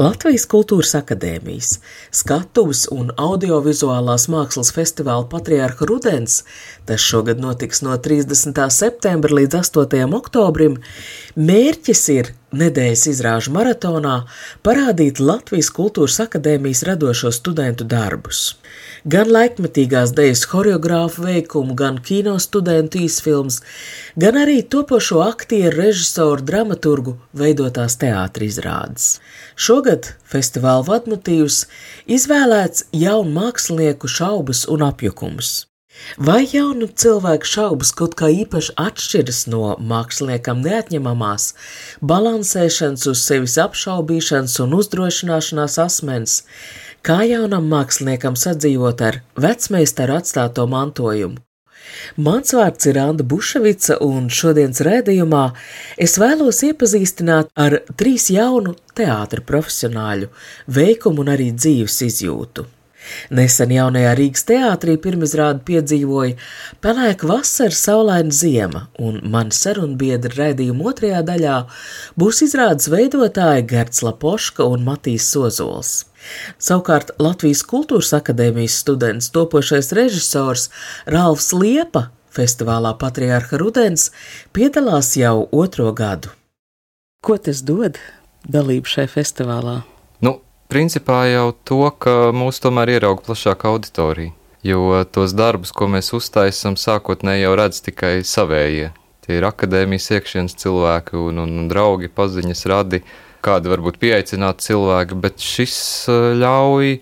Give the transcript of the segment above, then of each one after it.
Latvijas Kultūras Akadēmijas skatuves un audiovizuālās mākslas festivāla Patriārha Rudens, tas šogad notiks no 30. septembra līdz 8. oktobrim, mērķis ir nedēļas izrāžu maratonā parādīt Latvijas Kultūras Akadēmijas radošo studentu darbus. Gan laikmetīgās dejas choreogrāfu veikumu, gan kino studentu īsfilms, gan arī topošo aktieru, režisoru, dramaturgu veidotās teātris izrādes. Šogad festivāla vadmotīvs izvēlēts jaunu mākslinieku šaubas un apjukums. Vai jaunu cilvēku šaubas kaut kā īpaši atšķiras no māksliniekam neatņemamās, balansēšanas uz sevis apšaubīšanas un uzdrošināšanās asmens, kā jaunam māksliniekam sadzīvot ar vecmeistaru atstāto mantojumu? Mans vārds ir Anna Buševica, un šodienas rādījumā es vēlos iepazīstināt ar trīs jaunu teātra profesionāļu veikumu un arī dzīves izjūtu. Nesen jaunajā Rīgas teātrī pirmizrādi piedzīvoja pelēka vasara, saulaina ziema, un mani sarunbiedri raidījuma otrajā daļā būs izrādes veidotāji Gerts Lapoška un Matīs Sozols. Savukārt Latvijas Kultūras akadēmijas students, topošais režisors Ralfs Liepa festivālā Patriārha Rudens piedalās jau otro gadu. Ko tas dod dalību šai festivālā? Nu, principā jau to, ka mūs tomēr ierauga plašāka auditorija. Jo tos darbus, ko mēs uztaisām, sākotnēji jau redz tikai savējie. Tie ir akadēmijas iekšienes cilvēki un, un, un draugi, paziņas radi kādi varbūt pieaicināti cilvēki, bet šis eh, ļauj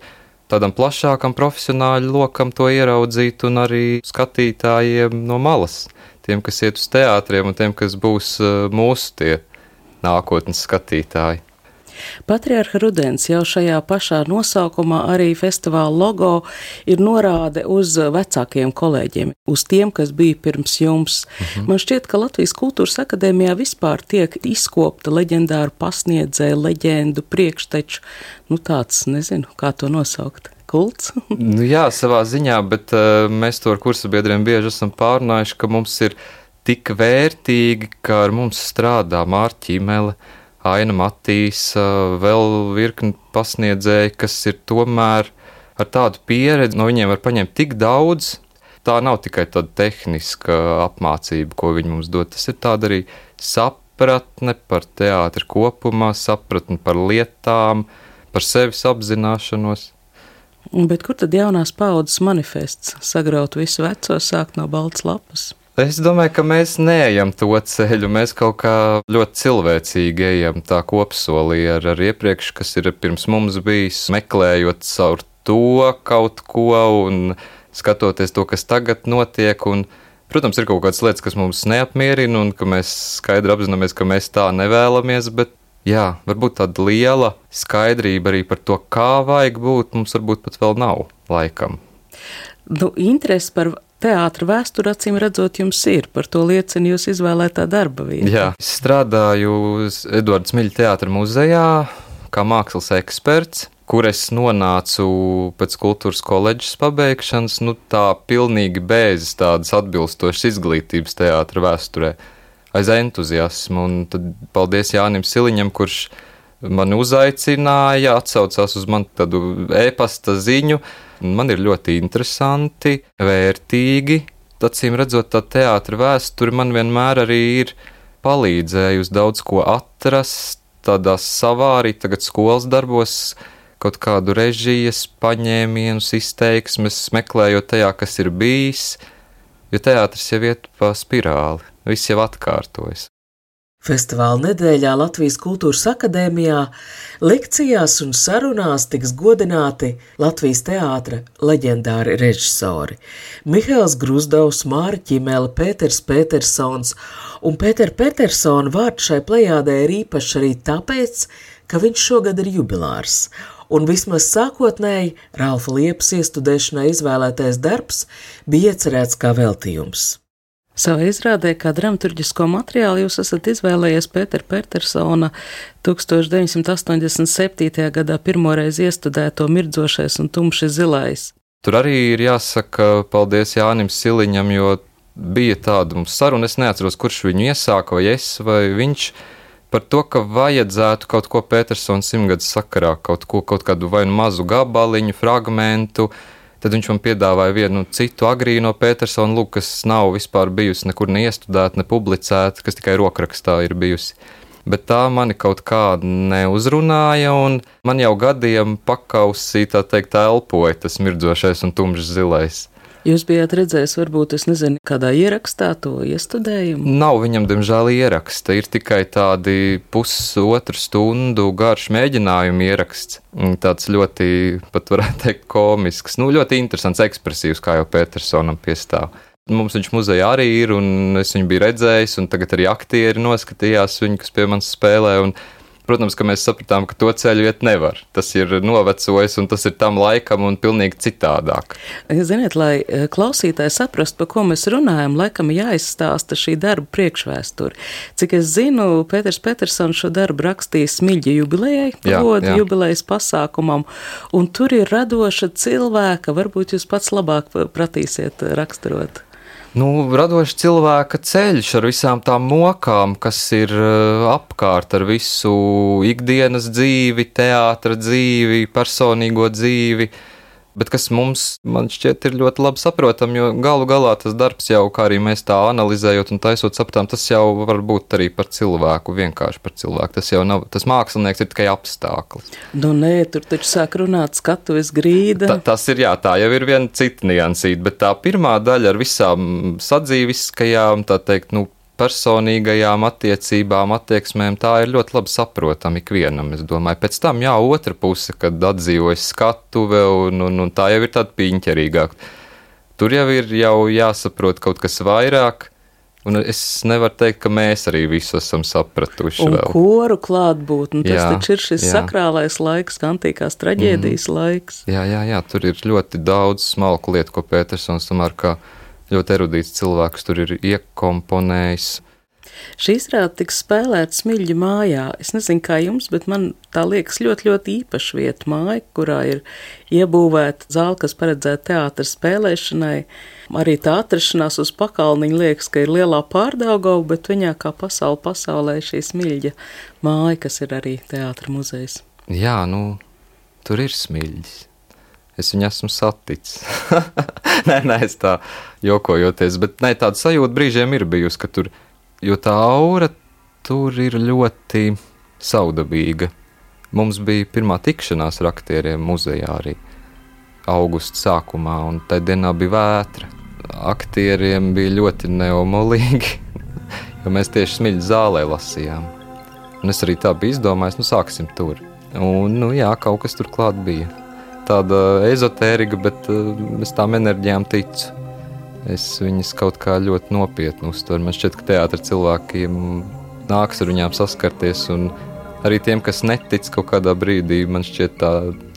tādam plašākam profesionāļu lokam to ieraudzīt un arī skatītājiem no malas. Tiem, kas iet uz teātriem un tiem, kas būs eh, mūsu tie nākotnes skatītāji. Patriarha Rudens jau šajā pašā nosaukumā arī festivāla logo ir norāde uz vecākiem kolēģiem, uz tiem, kas bija pirms jums. Mhm. Man šķiet, ka Latvijas Kultūras akadēmijā vispār tiek izkopta leģendāru pasniedzēju, leģendu, priekšteču, nu tāds, nezinu, kā to nosaukt kults. nu, jā, savā ziņā, bet uh, mēs to ar kursu biedriem bieži esam pārunājuši, ka mums ir tik vērtīgi, ka ar mums strādā Mārķa Imele, Aina Matīs, vēl virkni pasniedzēji, kas ir tomēr ar tādu pieredzi, no viņiem var paņemt tik daudz. Tā nav tikai tāda tehniska apmācība, ko viņi mums dod. Tas ir tāda arī sapratne par teātri kopumā, sapratne par lietām, par sevis apzināšanos. Bet kur tad jaunās paudzes manifests sagraut visu veco, sākt no balts lapas? Es domāju, ka mēs neejam to ceļu. Mēs kaut kā ļoti cilvēcīgi ejam tā kopsolī ar, ar iepriekš, kas ir pirms mums bijis, meklējot caur to kaut ko un skatoties to, kas tagad notiek. Un, protams, ir kaut kādas lietas, kas mums neapmierina un ka mēs skaidri apzināmies, ka mēs tā nevēlamies, bet jā, varbūt tāda liela skaidrība arī par to, kā vajag būt, mums varbūt pat vēl nav laikam. Nu, interesi par teātra vēsture, acīm redzot, jums ir. Par to liecina jūs izvēlētā darba vieta. Jā, es strādāju Edvards Miļa teātra muzejā kā mākslas eksperts. Kur es nonācu pēc kultūras koledžas pabeigšanas, nu tā pilnīgi bez tādas atbilstošas izglītības teātra vēsturē, aiz entuziasmu. Un tad paldies Jānim Siliņam, kurš mani uzaicināja, atsaucās uz manu e-pasta ziņu, Man ir ļoti interesanti, vērtīgi. Acīm redzot, tā teātris vēsture man vienmēr arī ir palīdzējusi daudz ko atrast, tādā savā arī tagad skolas darbos, kaut kādu režijas paņēmienus, izteiksmes, meklējot tajā, kas ir bijis, jo teātris jau iet pa spirāli, viss jau atkārtojas. Festivāla nedēļā Latvijas Kultūras Akadēmijā lekcijās un sarunās tiks godināti Latvijas teātra leģendāri režisori - Mihails Grusdovs, Māra Ķimēla, Pēters Petersons, un Pēter Petersona vārds šai plejādē ir īpašs arī tāpēc, ka viņš šogad ir jubilārs, un vismaz sākotnēji Ralfa Liepas iestudēšanai izvēlētais darbs bija iecerēts kā veltījums. Savā izrādē, kā dramaturgisko materiālu, jūs esat izvēlējies Pētera Petersona 1987. gadā pirmoreiz iestudēto mirdzošais un tumši zilais. Tur arī ir jāsaka paldies Jānim Siliņam, jo bija tāda saruna, es neatceros, kurš viņu iesāka, vai es, vai viņš, par to, ka vajadzētu kaut ko Petersona simtgadus sakarā, kaut ko, kaut kādu vai nu mazu gabaliņu, fragmentu, Tad viņš man piedāvāja vienu citu agrīno Petersonu lūku, kas nav vispār bijusi nekur neiestudēta, ne publicēta, kas tikai rokrakstā ir bijusi. Bet tā mani kaut kā neuzrunāja, un man jau gadiem pakausī tā teikt elpoja tas mirdzošais un tumšs zilais. Jūs bijāt redzējis, varbūt, es nezinu, kādā ierakstā to iestudējumu? Nav viņam, diemžēl, ieraksta. Ir tikai tādi pusotru stundu garš mēģinājumu ieraksts. Tāds ļoti, pat varētu teikt, komisks, nu, ļoti interesants, ekspresīvs, kā jau Petersonam piestāv. Mums viņš muzejā arī ir, un es viņu biju redzējis, un tagad arī aktieri noskatījās viņu, kas pie manis spēlē. Un, Protams, ka mēs sapratām, ka to ceļu iet nevar. Tas ir novecojis un tas ir tam laikam un pilnīgi citādāk. Ziniet, lai eh, klausītāji saprastu, par ko mēs runājam, laikam jāizstāsta šī darba priekšvēsture. Cik es zinu, Pēters Petersons šo darbu rakstīja Smiļģa jubilejai, godu jubilejas pasākumam, un tur ir radoša cilvēka, varbūt jūs pats labāk pratīsiet raksturot nu, radošs cilvēka ceļš ar visām tām mokām, kas ir eh, apkārt ar visu ikdienas dzīvi, teātra dzīvi, personīgo dzīvi bet kas mums, man šķiet, ir ļoti labi saprotami, jo galu galā tas darbs jau, kā arī mēs tā analizējot un taisot sapratām, tas jau var būt arī par cilvēku, vienkārši par cilvēku. Tas jau nav, tas mākslinieks ir tikai apstākļus. Nu, nē, tur taču sāk runāt skatuves grīda. Ta, tas ir jā, tā jau ir viena cita niansīta, bet tā pirmā daļa ar visām sadzīviskajām, tā teikt, nu, personīgajām attiecībām, attieksmēm, tā ir ļoti labi saprotama ikvienam. Es domāju, pēc tam, jā, otra puse, kad atdzīvojas skatuve, un, un, un tā jau ir tāda piņķerīgāka. Tur jau ir jau jāsaprot kaut kas vairāk. Un es nevaru teikt, ka mēs arī visu esam sapratuši. Un vēl. koru klātbūtni, tas jā, taču ir šis jā. sakrālais laiks, antīkās traģēdijas mm. laiks. Jā, jā, jā, tur ir ļoti daudz smalku lietu, ko Pētersons tomēr kā ļoti erudīts cilvēks tur ir iekomponējis. Šī izrāde tiks spēlēta Smilģa mājā. Es nezinu, kā jums, bet man tā liekas ļoti, ļoti īpaša vieta māja, kurā ir iebūvēta zāle, kas paredzēta teātra spēlēšanai. Arī tā atrašanās uz pakalniņa liekas, ka ir lielā pārdaugava, bet viņā kā pasaule pasaulē šī Smilģa māja, kas ir arī teātra muzejs. Jā, nu, tur ir smilģis es viņu esmu saticis. nē, nē, es tā jokojoties, bet nē, tāda sajūta brīžiem ir bijusi, ka tur, jo tā aura tur ir ļoti saudabīga. Mums bija pirmā tikšanās ar aktieriem muzejā arī augusta sākumā, un tajā dienā bija vētra. Aktieriem bija ļoti neomolīgi, jo mēs tieši smiļu zālē lasījām. Un es arī tā biju izdomājis, nu sāksim tur. Un, nu jā, kaut kas tur klāt bija tāda ezotērija, bet uh, es tām enerģijām ticu. Es viņas kaut kā ļoti nopietni uztveru. Man šķiet, ka teātris cilvēkiem nāks ar viņām saskarties. Arī tiem, kas netic kaut kādā brīdī, man šķiet, tā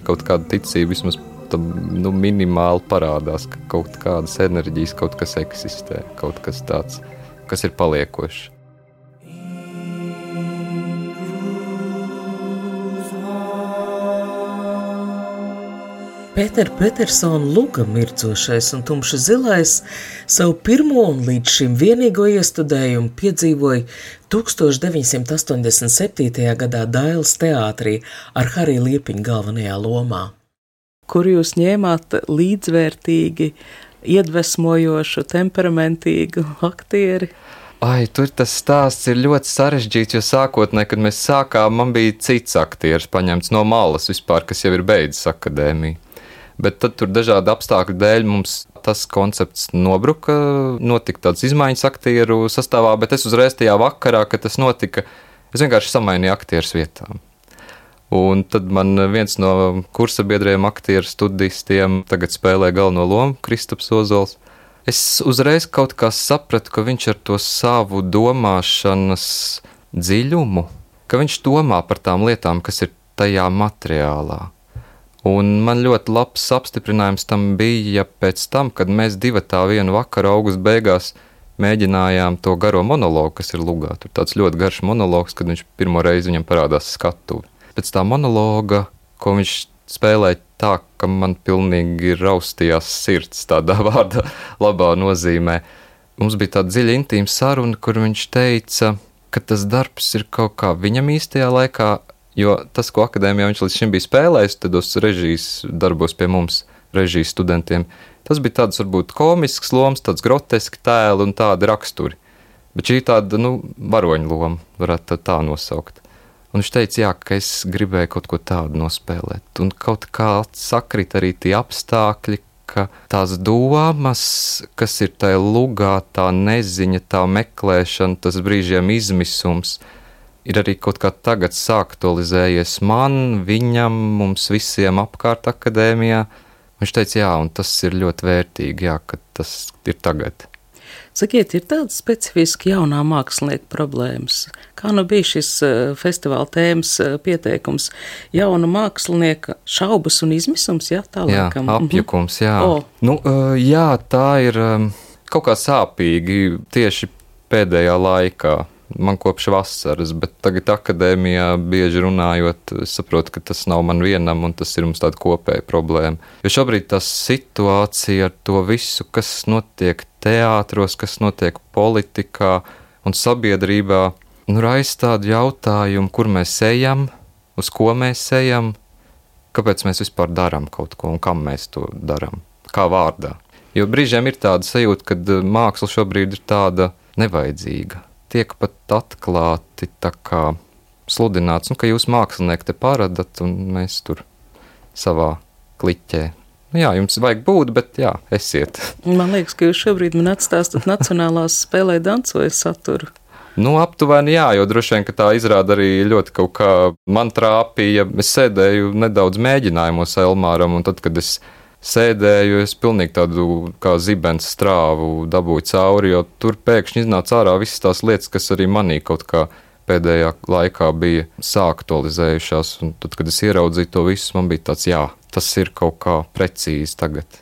kaut kāda ticība vismaz tam, nu, minimāli parādās, ka kaut kādas enerģijas, kaut kas eksistē, kaut kas tāds, kas ir paliekošs. Pētera Petersona Luga mircošais un tumši zilais savu pirmo un līdz šim vienīgo iestudējumu piedzīvoja 1987. gadā Dailas teātrī ar Hariju Liepiņu galvenajā lomā. Kur jūs ņēmāt līdzvērtīgi, iedvesmojošu, temperamentīgu aktieri? Ai, tur tas stāsts ir ļoti sarežģīts, jo sākotnēji, kad mēs sākām, man bija cits aktieris paņemts no malas vispār, kas jau ir beidzis akadēmiju bet tad tur dažādu apstākļu dēļ mums tas koncepts nobruka, notika tāds izmaiņas aktieru sastāvā, bet es uzreiz tajā vakarā, kad tas notika, es vienkārši samainīju aktierus vietām. Un tad man viens no kursa biedriem, aktieru studistiem, tagad spēlē galveno lomu, Kristaps Ozols. Es uzreiz kaut kā sapratu, ka viņš ar to savu domāšanas dziļumu, ka viņš domā par tām lietām, kas ir tajā materiālā. Un man ļoti labs apstiprinājums tam bija, ja pēc tam, kad mēs divi tā vienu vakaru augusta beigās mēģinājām to garo monologu, kas ir lugā. Tur tāds ļoti garš monologs, kad viņš pirmo reizi viņam parādās skatuve. Pēc tā monologa, ko viņš spēlēja tā, ka man pilnīgi raustījās sirds tādā vārda labā nozīmē. Mums bija tāda dziļa intīma saruna, kur viņš teica, ka tas darbs ir kaut kā viņam īstajā laikā, jo tas, ko akadēmijā viņš līdz šim bija spēlējis, tad uz režijas darbos pie mums, režijas studentiem, tas bija tāds varbūt komisks lomas, tāds groteski tēli un tādi raksturi. Bet šī tāda, nu, varoņa loma, varētu tā, nosaukt. Un viņš teica, jā, ka es gribēju kaut ko tādu nospēlēt. Un kaut kā sakrit arī tie apstākļi, ka tās domas, kas ir tajā lugā, tā neziņa, tā meklēšana, tas brīžiem izmisums, ir arī kaut kā tagad sāktualizējies man, viņam, mums visiem apkārt akadēmijā. Viņš teica, jā, un tas ir ļoti vērtīgi, jā, ka tas ir tagad. Sakiet, ir tādas specifiski jaunā mākslinieka problēmas. Kā nu bija šis uh, festivāla tēmas uh, pieteikums? Jauna mākslinieka šaubas un izmisums, jā, tā jā, laikam. apjukums, jā. O. Nu, uh, jā, tā ir kaut kā sāpīgi tieši pēdējā laikā man kopš vasaras, bet tagad akadēmijā bieži runājot, es saprotu, ka tas nav man vienam un tas ir mums tāda kopēja problēma. Jo šobrīd tā situācija ar to visu, kas notiek teātros, kas notiek politikā un sabiedrībā, nu raisa tādu jautājumu, kur mēs ejam, uz ko mēs ejam, kāpēc mēs vispār darām kaut ko un kam mēs to darām, kā vārdā. Jo brīžiem ir tāda sajūta, ka māksla šobrīd ir tāda nevajadzīga tiek pat atklāti sludināts, nu, ka jūs mākslinieki te paradat un mēs tur savā kliķē. Nu, jā, jums vajag būt, bet jā, esiet. Man liekas, ka jūs šobrīd man atstāstat Nacionālās spēlē dancoju saturu. Nu, aptuveni jā, jo droši vien tā izrāda arī ļoti kaut kā man trāpīja. Es sēdēju nedaudz mēģinājumos Elmāram, un tad, kad es sēdēju, es pilnīgi tādu kā zibens strāvu dabūju cauri, jo tur pēkšņi iznāca ārā visas tās lietas, kas arī manī kaut kā pēdējā laikā bija sāktualizējušās. Un tad, kad es ieraudzīju to visu, man bija tāds, jā, tas ir kaut kā precīzi tagad.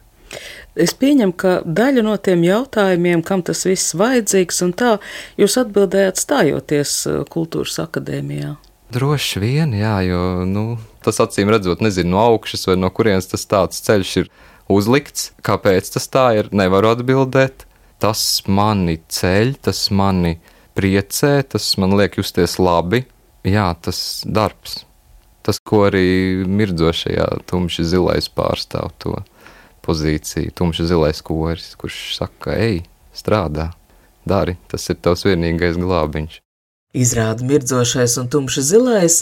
Es pieņemu, ka daļa no tiem jautājumiem, kam tas viss vajadzīgs, un tā jūs atbildējāt stājoties uh, kultūras akadēmijā. Droši vien, jā, jo nu, tas acīm redzot, nezinu no augšas vai no kurienes tas tāds ceļš ir uzlikts. Kāpēc tas tā ir, nevaru atbildēt. Tas mani ceļ, tas mani priecē, tas man liek justies labi. Jā, tas darbs. Tas, ko arī mirdzošajā tumši zilais pārstāv to pozīciju, tumši zilais koris, kurš saka, ej, strādā, dari, tas ir tavs vienīgais glābiņš. Izrāda mirdzošais un tumši zilais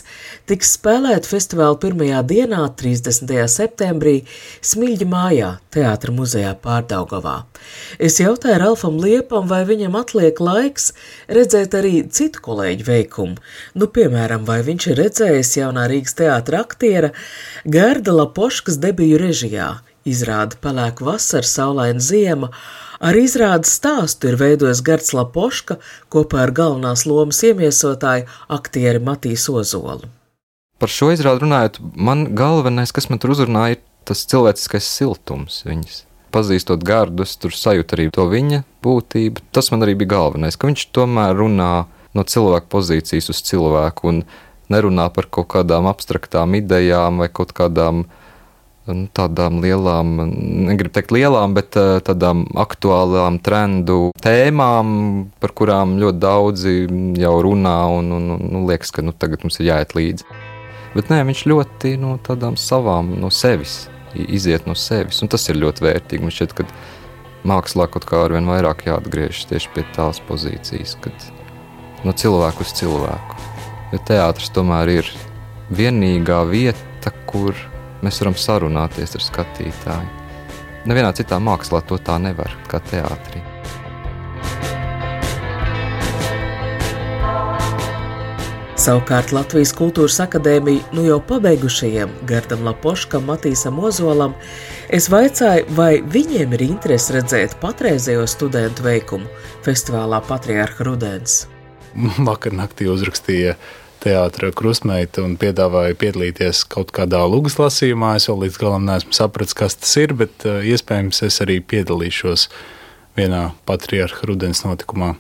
tiks spēlēt festivāla pirmajā dienā, 30. septembrī, Smilģa mājā, Teātra muzejā Pārdaugavā. Es jautāju Ralfam Liepam, vai viņam atliek laiks redzēt arī citu kolēģu veikumu, nu, piemēram, vai viņš ir redzējis jaunā Rīgas teātra aktiera Gerda Lapoškas debiju režijā, izrāda Pelēku vasara, saulaina ziema, Ar izrādes stāstu ir veidojis Gerts Lapoška kopā ar galvenās lomas iemiesotāju aktieri Matīs Ozolu. Par šo izrādi runājot, man galvenais, kas man tur uzrunāja, ir tas cilvēciskais siltums viņas. Pazīstot gārdu, es tur sajūtu arī to viņa būtību. Tas man arī bija galvenais, ka viņš tomēr runā no cilvēka pozīcijas uz cilvēku un nerunā par kaut kādām abstraktām idejām vai kaut kādām uh, nu, tādām lielām, negribu teikt lielām, bet eh, tādām aktuālām trendu tēmām, par kurām ļoti daudzi jau runā un, un, un nu, liekas, ka nu, tagad mums ir jāiet līdzi. Bet nē, viņš ļoti no tādām savām, no sevis, iziet no sevis, un tas ir ļoti vērtīgi. Man šķiet, ka mākslā kaut kā arvien vairāk jāatgriežas tieši pie tās pozīcijas, kad no cilvēku uz cilvēku. Jo teātris tomēr ir vienīgā vieta, kur mēs varam sarunāties ar skatītāju. Nevienā citā mākslā to tā nevar, kā teātrī. Savukārt Latvijas Kultūras Akadēmija nu jau pabeigušajiem Gardam Lapoškam, Matīsam Ozolam, es vaicāju, vai viņiem ir interese redzēt patreizējo studentu veikumu festivālā Patriarha Rudens. Vakar naktī uzrakstīja uh, teātris krustmeita un piedāvāja piedalīties kaut kādā lūgas lasījumā. Es vēl līdz galam neesmu sapratis, kas tas ir, bet uh, iespējams es arī piedalīšos vienā patriarcha rudens notikumā.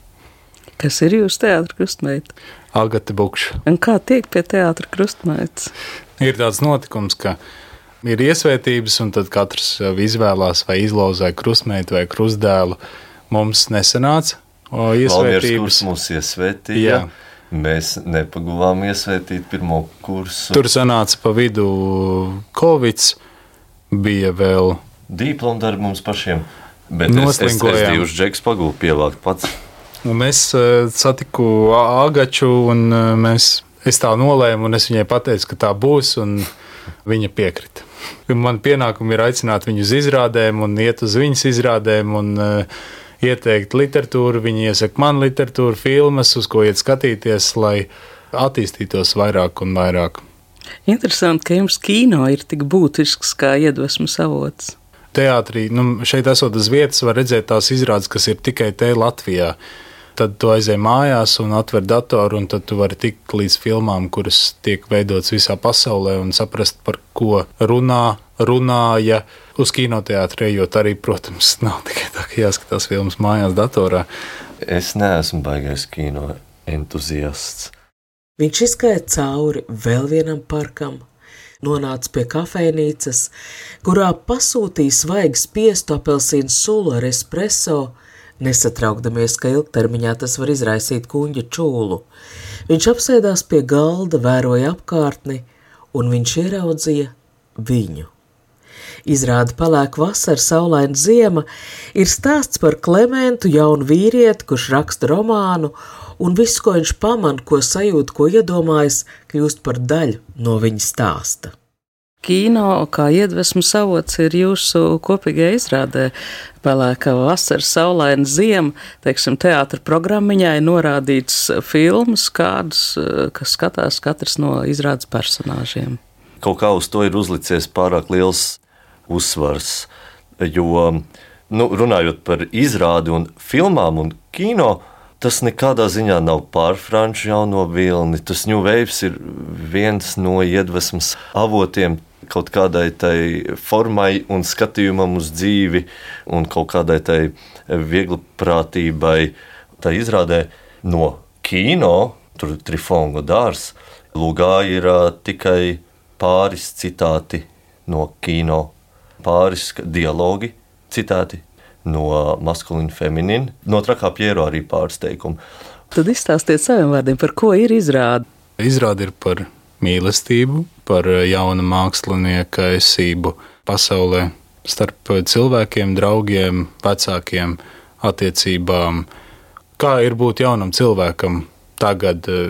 Kas ir jūsu teātris krustmeita? Agate Bukša. Un kā tiek pie teātris krustmeitas? Ir tāds notikums, ka ir iesvētības, un tad katrs izvēlās vai izlauzē krustmeitu vai krustdēlu. Mums nesanāca iesvētības. Mums iesvētīja. Jā. Mēs nepaguvām iesvētīt pirmo kursu. Tur sanāca pa vidu Covid, bija vēl. Diplomu darbi mums pašiem. Bet es, es, es divus džekus pagūvu pievākt pats. Un es uh, satiku Agaču, un uh, mēs, es tā nolēmu, un es viņai pateicu, ka tā būs, un viņa piekrita. Man pienākumi ir aicināt viņu uz izrādēm, un iet uz viņas izrādēm, un uh, ieteikt literatūru. Viņi iesaka man literatūru, filmas, uz ko iet skatīties, lai attīstītos vairāk un vairāk. Interesanti, ka jums kino ir tik būtisks kā iedvesmas avots. Teātrī, nu, šeit esot uz vietas, var redzēt tās izrādes, kas ir tikai te Latvijā. Tad tu aizej mājās un atver datoru, un tad tu vari tikt līdz filmām, kuras tiek veidotas visā pasaulē, un saprast, par ko runā, runāja uz kinoteātrī, jo arī, protams, nav tikai tā, ka jāskatās filmas mājās, datorā. Es neesmu baigais kino entuziasts. Viņš izgāja cauri vēl vienam parkam, nonāca pie kafejnīcas, kurā pasūtīja svaigu spiestu apelsīnu sulu ar espreso, nesatraukdamies, ka ilgtermiņā tas var izraisīt kuņģa čūlu. Viņš apsēdās pie galda, vēroja apkārtni, un viņš ieraudzīja viņu. Izrāda palēk vasara, saulaina ziema, ir stāsts par Klementu, jaunu vīrieti, kurš raksta romānu, un viss, ko viņš pamana, ko sajūt, ko iedomājas, kļūst par daļu no viņa stāsta. Kino kā iedvesmas avots ir jūsu kopīgajā izrādē. Pelēkā vasara, saulaina ziema, teiksim, teātra programmiņā ir norādīts filmas, kādas, kas skatās katrs no izrādes personāžiem. Kaut kā uz to ir uzlicies pārāk liels uzsvars, jo, nu, runājot par izrādi un filmām un kino, tas nekādā ziņā nav pār franču jauno vilni. Tas New Waves ir viens no iedvesmas avotiem kaut kādai tai formai un skatījumam uz dzīvi un kaut kādai tai viegliprātībai. Tā izrādē no kino, tur Trifonga dārs, lugā ir tikai pāris citāti no kino, pāris dialogi citāti no maskulīna, feminīna, no trakā piero arī pārsteigumu. Tad izstāstiet saviem vārdiem, par ko ir izrāde. Izrāde ir par mīlestību, par jaunu mākslinieka esību pasaulē, starp cilvēkiem, draugiem, vecākiem, attiecībām. Kā ir būt jaunam cilvēkam tagad eh,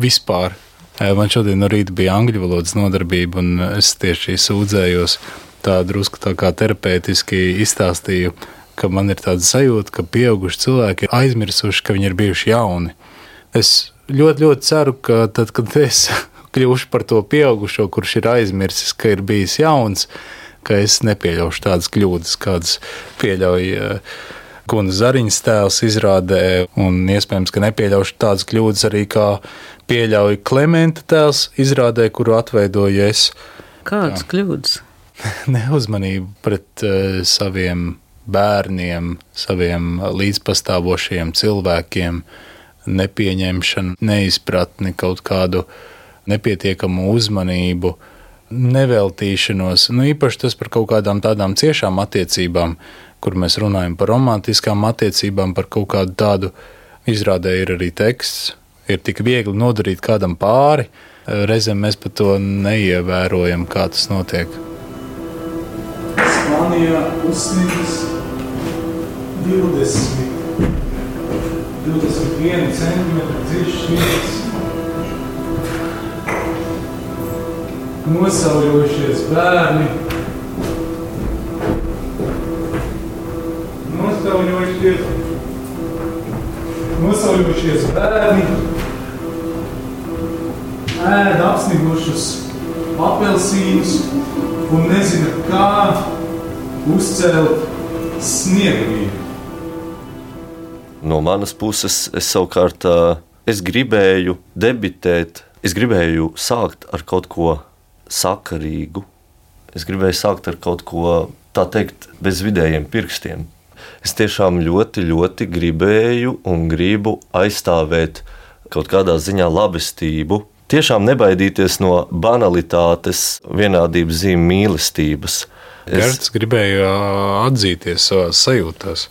vispār? Eh, man šodien no rīta bija angļu valodas nodarbība, un es tieši sūdzējos tā drusku tā kā terapeitiski izstāstīju ka man ir tāda sajūta, ka pieauguši cilvēki ir aizmirsuši, ka viņi ir bijuši jauni. Es ļoti, ļoti ceru, ka tad, kad es kļūšu par to pieaugušo, kurš ir aizmirsis, ka ir bijis jauns, ka es nepieļaušu tādas kļūdas, kādas pieļauj eh, Kuna Zariņas tēls izrādē, un iespējams, ka nepieļaušu tādas kļūdas arī kā pieļauj Klimenta tēls izrādē, kuru atveidoju es. Kādas kļūdas? Neuzmanību pret uh, saviem bērniem, saviem līdzpastāvošiem cilvēkiem, nepieņemšanu, neizpratni, kaut kādu nepietiekamu uzmanību, neveltīšanos. Nu, īpaši tas par kaut kādām tādām ciešām attiecībām, kur mēs runājam par romantiskām attiecībām, par kaut kādu tādu izrādē ir arī teksts. Ir tik viegli nodarīt kādam pāri, reizēm mēs pat to neievērojam, kā tas notiek. Spānijā uzsnīgs 20, 21 centimetru dziļš sniegs. Nosauļojušies bērni. Nosauļojušies, nosauļojušies bērni. Ēd apsnigušus apelsīnus un nezina, kā uzcelt sniegvīnu no manas puses, es savukārt es gribēju debitēt, es gribēju sākt ar kaut ko sakarīgu. Es gribēju sākt ar kaut ko tā teikt, bez vidējiem pirkstiem. Es tiešām ļoti, ļoti gribēju un gribu aizstāvēt kaut kādā ziņā labestību. Tiešām nebaidīties no banalitātes, vienādības zīmju mīlestības. Gerts gribēja atzīties savā sajūtās.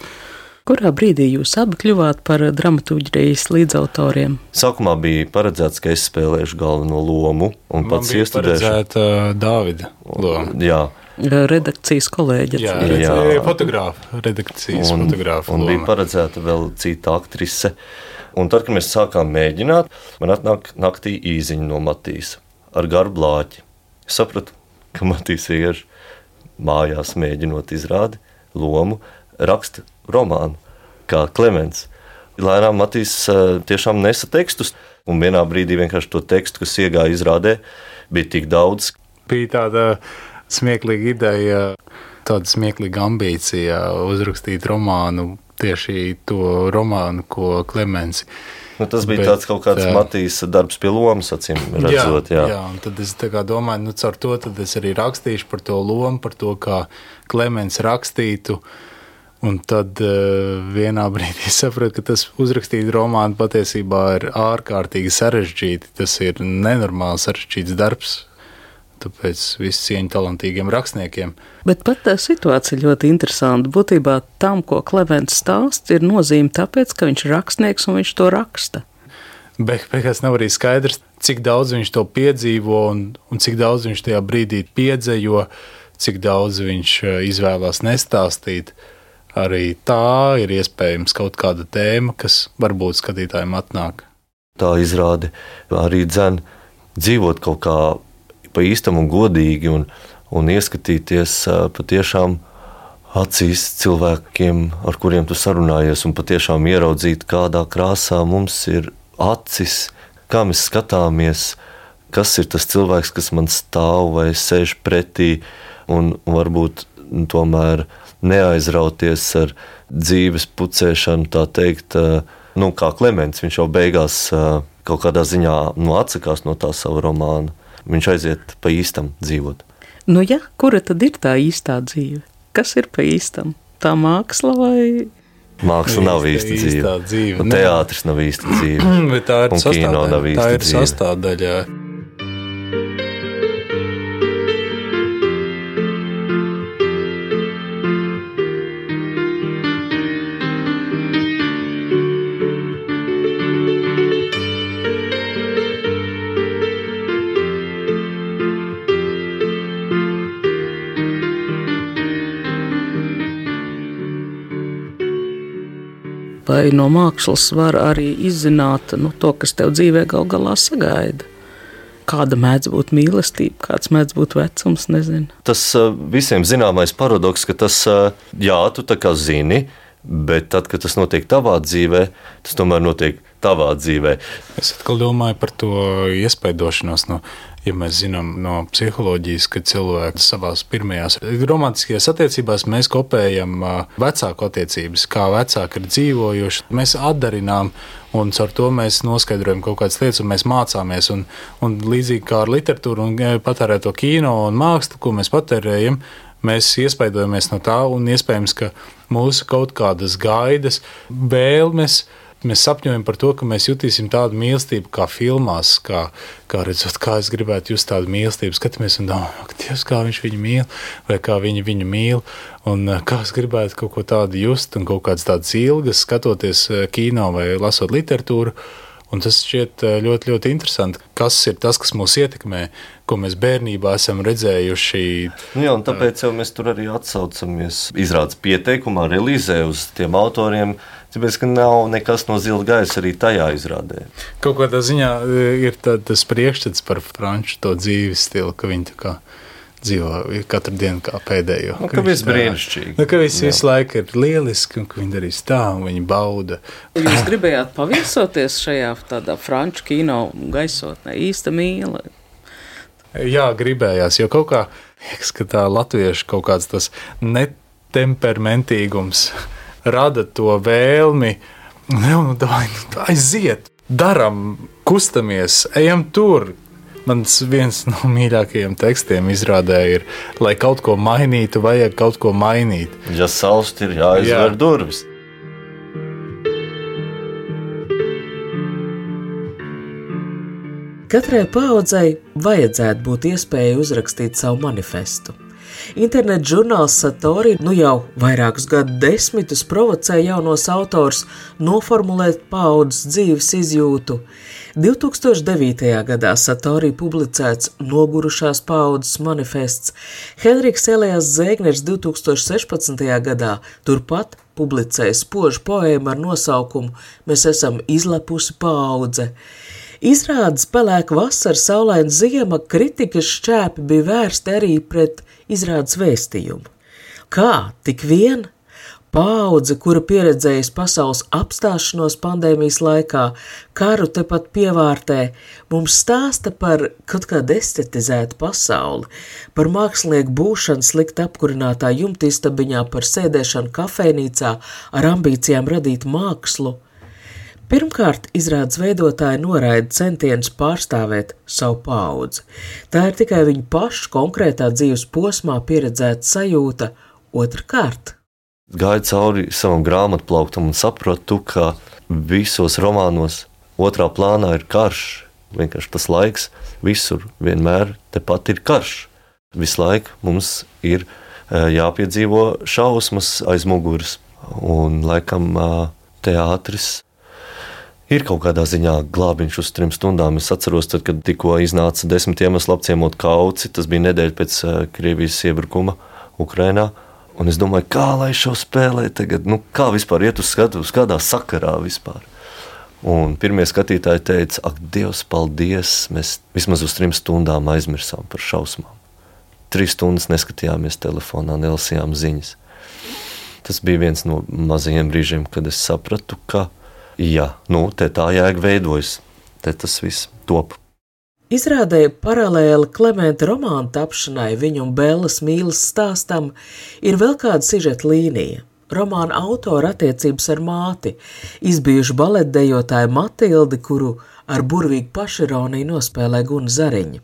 Kurā brīdī jūs abi kļuvāt par dramaturgijas līdzautoriem? Sākumā bija paredzēts, ka es spēlēšu galveno lomu un Man pats bija iestudēšu. paredzēta Dāvida loma. Jā, Redakcijas kolēģi. Jā? Jā. fotogrāfa, redakcijas un, fotogrāfa. un bija loma. paredzēta vēl cita aktrise. Un tad, kad mēs sākām mēģināt, man atnāk naktī īziņa no Matīs ar garu blāķi. Es sapratu, ka Matīs ir mājās mēģinot izrādi lomu, raksta romānu kā Klimants. Lēnām Matīs tiešām nesa tekstus, un vienā brīdī vienkārši to tekstu, kas iegāja izrādē, bija tik daudz, bija tāda smieklīga ideja, tāda smieklīga ambīcija uzrakstīt romānu, tieši to romānu, ko Klimens. Nu, tas bija Bet, kaut kāds jā. Matīs darbs pie lomas, acīm redzot. Jā, jā. jā, un tad es tā domāju, nu, caur to es arī rakstīšu par to lomu, par to, kā Klimens rakstītu. Un tad uh, vienā brīdī sapratu, ka tas uzrakstīt romānu patiesībā ir ārkārtīgi sarežģīti. Tas ir nenormāli sarežģīts darbs. Tāpēc viss cieņa talantīgiem rakstniekiem. Bet pat tā situācija ļoti interesanta. Būtībā tam, ko Klimants stāsta, ir nozīme tāpēc, ka viņš ir rakstnieks un viņš to raksta. Beig- Beigās nav arī skaidrs, cik daudz viņš to piedzīvo un, un cik daudz viņš tajā brīdī piedzīvo, cik daudz viņš eh, izvēlās nestāstīt. Arī tā ir iespējams kaut kāda tēma, kas varbūt skatītājiem atnāk. tā izrāde arī dzen dzīvot kaut kā pa īstam un godīgi un, un ieskatīties patiešām acīs cilvēkiem, ar kuriem tu sarunājies, un patiešām ieraudzīt, kādā krāsā mums ir acis, kā mēs skatāmies, kas ir tas cilvēks, kas man stāv vai sēž pretī, un varbūt tomēr neaizrauties ar dzīves pucēšanu, tā teikt, nu, kā Klimants. Viņš jau beigās kaut kādā ziņā nu, atsakās no tā sava romāna. Viņš aiziet pa īstam dzīvot. Nu, ja, kura tad ir tā īstā dzīve? Kas ir pa īstam? Tā māksla vai Māksla nav Īsta- īsta īstā dzīve. dzīve, teātris nav īsta dzīve. Bet tā ir sastāvdaļa. Tā ir sastāvdaļa. Vai no mākslas var arī izzināt nu, to, kas tev dzīvē gal galā sagaida? Kāda mēdz būt mīlestība, kāds mēdz būt vecums, nezinu. Tas ā, visiem zināmais paradoks, ka tas, ā, jā, tu tā kā zini, bet tad, kad tas notiek tavā dzīvē, tas tomēr notiek tavā dzīvē. Es atkal domāju par to iespaidošanos. No, ja mēs zinām no psiholoģijas, ka cilvēks savā pirmajās romantiskajās attiecībās mēs kopējam vecāku attiecības, kā vecāki ir dzīvojuši. Mēs atdarinām, un ar to mēs noskaidrojam kaut kādas lietas, un mēs mācāmies. Un, un līdzīgi kā ar literatūru un patērēto kino un mākslu, ko mēs patērējam, mēs iespaidojamies no tā, un iespējams, ka mūsu kaut kādas gaidas, vēlmes, mēs sapņojam par to, ka mēs jutīsim tādu mīlestību kā filmās, kā, kā redzot, kā es gribētu just tādu mīlestību. Skatāmies un domājam, Dievs, kā viņš viņu mīl, vai kā viņi viņu mīl, un eh, kā es gribētu kaut ko tādu just, un kaut kādas tādas ilgas, skatoties eh, kino vai lasot literatūru. Un tas šķiet eh, ļoti, ļoti interesanti. Kas ir tas, kas mūs ietekmē, ko mēs bērnībā esam redzējuši? Nu, jā, tāpēc mēs tur arī atsaucamies. Izrādās pieteikumā, relīzē uz tiem autoriem, tāpēc, ka nav nekas no zila gaisa arī tajā izrādē. Kaut kādā ziņā e, ir tā, tas priekšstats par franču to dzīves stilu, ka viņi tā kā dzīvo katru dienu kā pēdējo. Nu, Ka viss tā- brīnišķīgi. Nu, ka viss visu laiku ir lieliski, un ka viņi darīs tā, un viņi bauda. Jūs gribējāt paviesoties šajā tādā franču kino gaisotnē, īsta mīla. Jā, gribējās, jo kaut kā liekas, ka tā latviešu kaut kāds tas netemperamentīgums rada to vēlmi. Ne, nu, dai, nu, aiziet, daram, kustamies, ejam tur. Mans viens no mīļākajiem tekstiem izrādē ir, lai kaut ko mainītu, vajag kaut ko mainīt. Ja salst ir jāizver Jā. durvis. Katrai paudzei vajadzētu būt iespējai uzrakstīt savu manifestu. Interneta žurnāls Satori nu jau vairākus gadu desmitus provocē jaunos autors noformulēt paudzes dzīves izjūtu. 2009. gadā Satori publicēts Nogurušās paudzes manifests, Henriks Elijas Zēgners 2016. gadā turpat publicēja spožu poēmu ar nosaukumu Mēs esam izlepusi paudze. Izrādes pelēka vasara, saulaina ziema, kritikas šķēpi bija vērsti arī pret izrādes vēstījumu. Kā? Tik vien? Paudze, kura pieredzējusi pasaules apstāšanos pandēmijas laikā, karu tepat pievārtē, mums stāsta par kaut kādu estetizētu pasauli, par mākslinieku būšanu slikti apkurinātā jumtīstabiņā, par sēdēšanu kafejnīcā ar ambīcijām radīt mākslu – Pirmkārt, izrādes veidotāji noraida centienus pārstāvēt savu paudzi. Tā ir tikai viņu pašu konkrētā dzīves posmā pieredzēta sajūta. Otrakārt, gāju cauri savam grāmatplauktam un sapratu, ka visos romānos otrā plānā ir karš. Vienkārši tas laiks, visur vienmēr tepat ir karš. Visu laiku mums ir eh, jāpiedzīvo šausmas aiz muguras, un laikam eh, teātris ir kaut kādā ziņā glābiņš uz trim stundām. Es atceros, tad, kad tikko iznāca desmit iemeslu apciemot kauci, tas bija nedēļa pēc uh, Krievijas iebrukuma Ukrajinā. Un es domāju, kā lai šo spēlē tagad, nu, kā vispār iet uz skatuves, kādā sakarā vispār. Un pirmie skatītāji teica, ak, Dievs, paldies! Mēs vismaz uz trim stundām aizmirsām par šausmām. Trīs stundas neskatījāmies telefonā, nelasījām ziņas. Tas bija viens no mazajiem brīžiem, kad es sapratu, ka jā, nu, tā jēga veidojas, te tas viss top. Izrādē paralēli Klimenta romāna tapšanai, viņa un Bēlas mīlas stāstam, ir vēl kāda sižeta līnija. Romāna autora attiecības ar māti, izbijušu baletdejotāju Matildi, kuru ar burvīgu pašironiju nospēlē Guna Zariņa.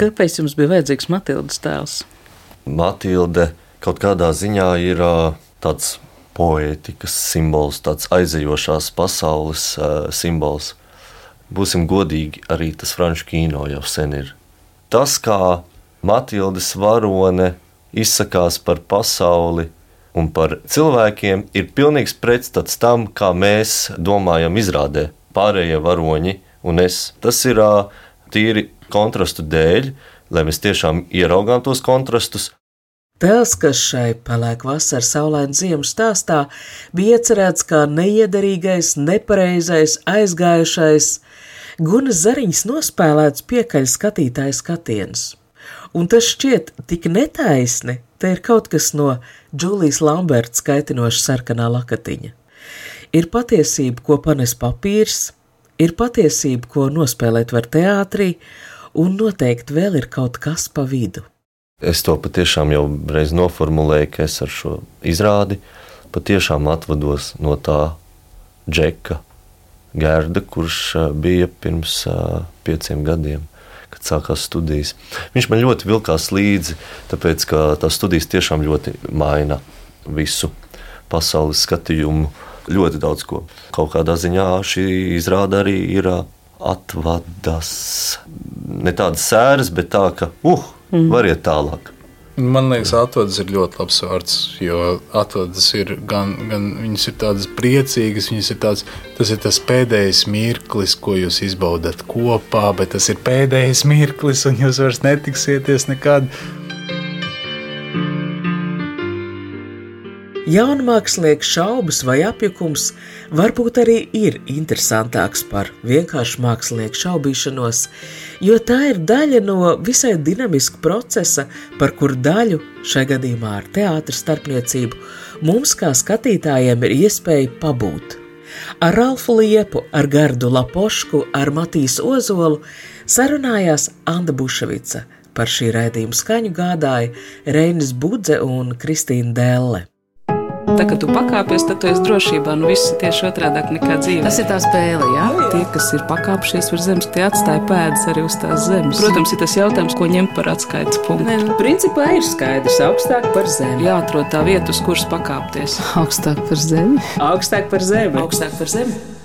Kāpēc jums bija vajadzīgs Matildas tēls? Matilde kaut kādā ziņā ir tāds poētikas simbols, tāds aizejošās pasaules uh, simbols. Būsim godīgi, arī tas franču kino jau sen ir. Tas, kā Matildes varone izsakās par pasauli un par cilvēkiem, ir pilnīgs pretstats tam, kā mēs domājam izrādē pārējie varoņi un es. Tas ir uh, tīri kontrastu dēļ, lai mēs tiešām ieraugām tos kontrastus, Tēls, kas šai pelēk vasaras saulaina ziemas stāstā, bija iecerēts kā neiederīgais, nepareizais, aizgājušais, Gunas zariņas nospēlēts piekaļ skatītāja skatiens. Un tas šķiet tik netaisni, te ir kaut kas no Džulijas Lamberta skaitinoša sarkanā lakatiņa. Ir patiesība, ko panes papīrs, ir patiesība, ko nospēlēt var teātrī, un noteikti vēl ir kaut kas pa vidu. Es to patiešām jau reiz noformulēju, ka es ar šo izrādi patiešām atvados no tā džeka Gerda, kurš bija pirms pieciem gadiem. Kad sākās studijas. Viņš man ļoti vilkās līdzi, tāpēc ka tās studijas tiešām ļoti maina visu pasaules skatījumu, ļoti daudz ko. Kaut kādā ziņā šī izrāda arī ir atvadas ne tādas sēras, bet tā, ka, uh, mm. var iet tālāk. Man liekas, atvadas ir ļoti labs vārds, jo atvadas ir gan, gan viņas ir tādas priecīgas, viņas ir tāds, tas ir tas pēdējais mirklis, ko jūs izbaudat kopā, bet tas ir pēdējais mirklis, un jūs vairs netiksieties nekad. Jaunmākslinieks šaubas vai apjukums varbūt arī ir interesantāks par vienkāršu mākslinieku šaubīšanos, jo tā ir daļa no visai dinamiska procesa, par kuru daļu šai gadījumā ar teātras starpniecību mums kā skatītājiem ir iespēja pabūt. Ar Ralfu Liepu, ar Gardu Lapošku, ar Matīs Ozolu sarunājās Anda Buševica. Par šī raidījuma skaņu gādāja Reinis Budze un Kristīna Delle. Tā, kad tu pakāpies, tad tu esi drošībā. Nu, viss ir tieši otrādi nekā dzīve. Tas ir tā spēle, jā. Tie, kas ir pakāpšies virs zemes, tie atstāja pēdas arī uz tās zemes. Protams, ir tas jautājums, ko ņemt par atskaites punktu. Nu, principā ir skaidrs, augstāk par zemi. Jāatrod tā vieta, uz kuras pakāpties. Augstāk par zemi. Augstāk par zemi. Augstāk par zemi.